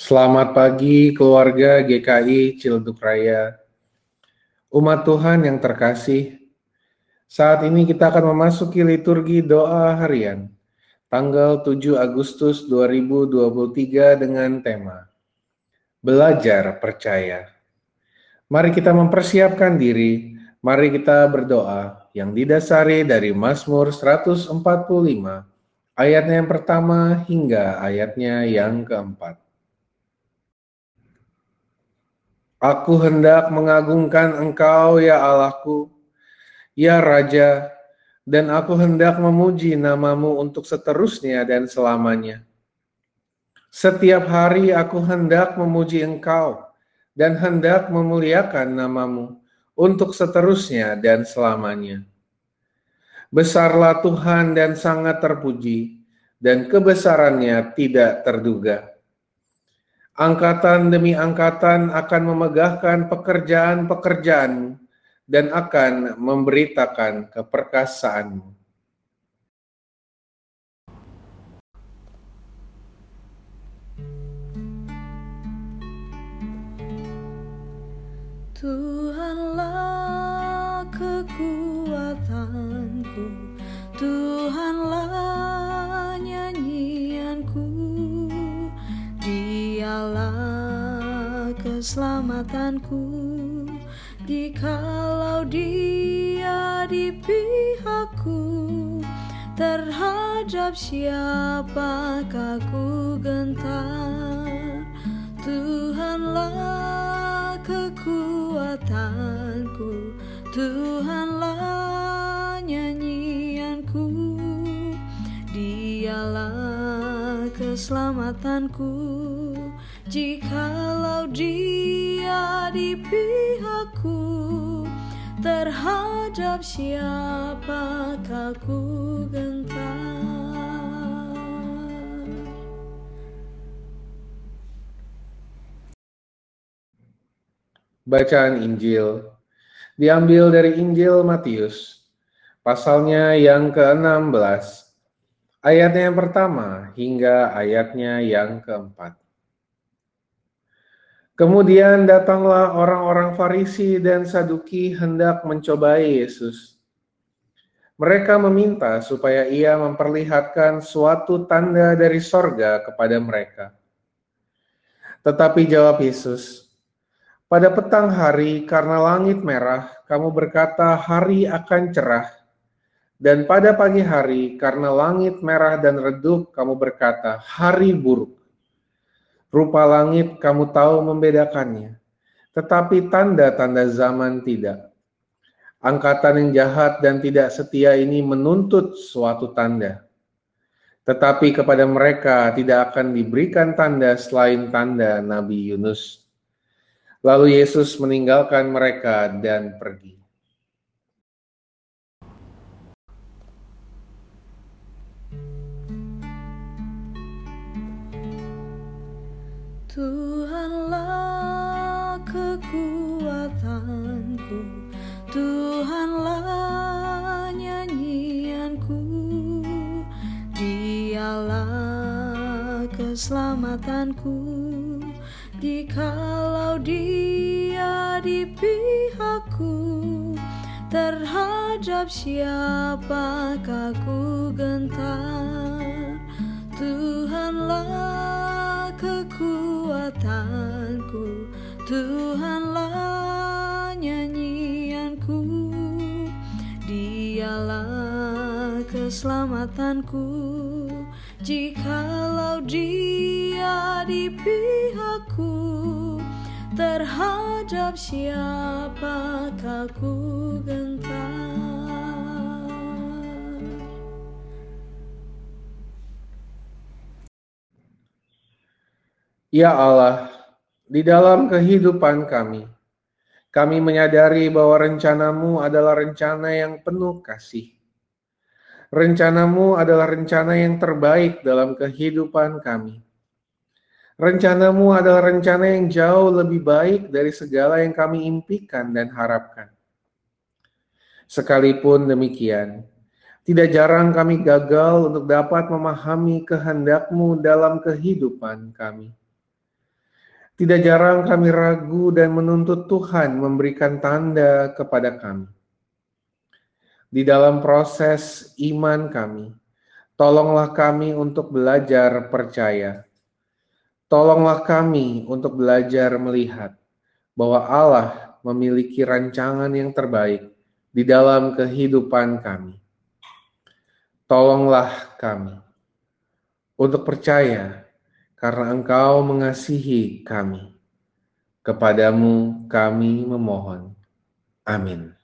Selamat pagi keluarga GKI Cilduk Raya. Umat Tuhan yang terkasih, saat ini kita akan memasuki liturgi doa harian tanggal 7 Agustus 2023 dengan tema Belajar Percaya. Mari kita mempersiapkan diri, mari kita berdoa yang didasari dari Mazmur 145 ayatnya yang pertama hingga ayatnya yang keempat. Aku hendak mengagungkan Engkau, ya Allahku, ya Raja, dan aku hendak memuji namamu untuk seterusnya dan selamanya. Setiap hari aku hendak memuji Engkau dan hendak memuliakan namamu untuk seterusnya dan selamanya. Besarlah Tuhan dan sangat terpuji, dan kebesarannya tidak terduga angkatan demi angkatan akan memegahkan pekerjaan-pekerjaanmu dan akan memberitakan keperkasaanmu. Tuhanlah kekuatanku, keselamatanku. Jikalau dia di pihakku Terhadap siapakah ku gentar? Tuhanlah kekuatanku Tuhanlah nyanyianku. Dialah keselamatanku Jikalau dia di pihakku Terhadap siapakah ku gentar Bacaan Injil diambil dari Injil Matius, pasalnya yang ke-16, ayatnya yang pertama hingga ayatnya yang keempat. Kemudian datanglah orang-orang Farisi dan Saduki hendak mencobai Yesus. Mereka meminta supaya ia memperlihatkan suatu tanda dari sorga kepada mereka. Tetapi jawab Yesus, pada petang hari karena langit merah, kamu berkata hari akan cerah. Dan pada pagi hari karena langit merah dan redup, kamu berkata hari buruk. Rupa langit kamu tahu membedakannya, tetapi tanda-tanda zaman tidak. Angkatan yang jahat dan tidak setia ini menuntut suatu tanda. Tetapi kepada mereka tidak akan diberikan tanda selain tanda Nabi Yunus. Lalu Yesus meninggalkan mereka dan pergi. Tuhanlah kekuatanku Tuhanlah nyanyianku. Dialah keselamatanku Jikalau dia di pihakku. Terhadap siapakah ku gentar Tuhanlah kekuatanku Tuhanlah nyanyianku. Dialah keselamatanku. Jikalau dia di pihakku Terhadap siapakah ku gentar Ya Allah, di dalam kehidupan kami, kami menyadari bahwa rencanamu adalah rencana yang penuh kasih. Rencanamu adalah rencana yang terbaik dalam kehidupan kami. Rencanamu adalah rencana yang jauh lebih baik dari segala yang kami impikan dan harapkan. Sekalipun demikian, tidak jarang kami gagal untuk dapat memahami kehendakmu dalam kehidupan kami. Tidak jarang kami ragu dan menuntut Tuhan memberikan tanda kepada kami. Di dalam proses iman kami, tolonglah kami untuk belajar percaya. Tolonglah kami untuk belajar melihat bahwa Allah memiliki rancangan yang terbaik di dalam kehidupan kami. Tolonglah kami untuk percaya karena Engkau mengasihi kami. Kepadamu kami memohon. Amin.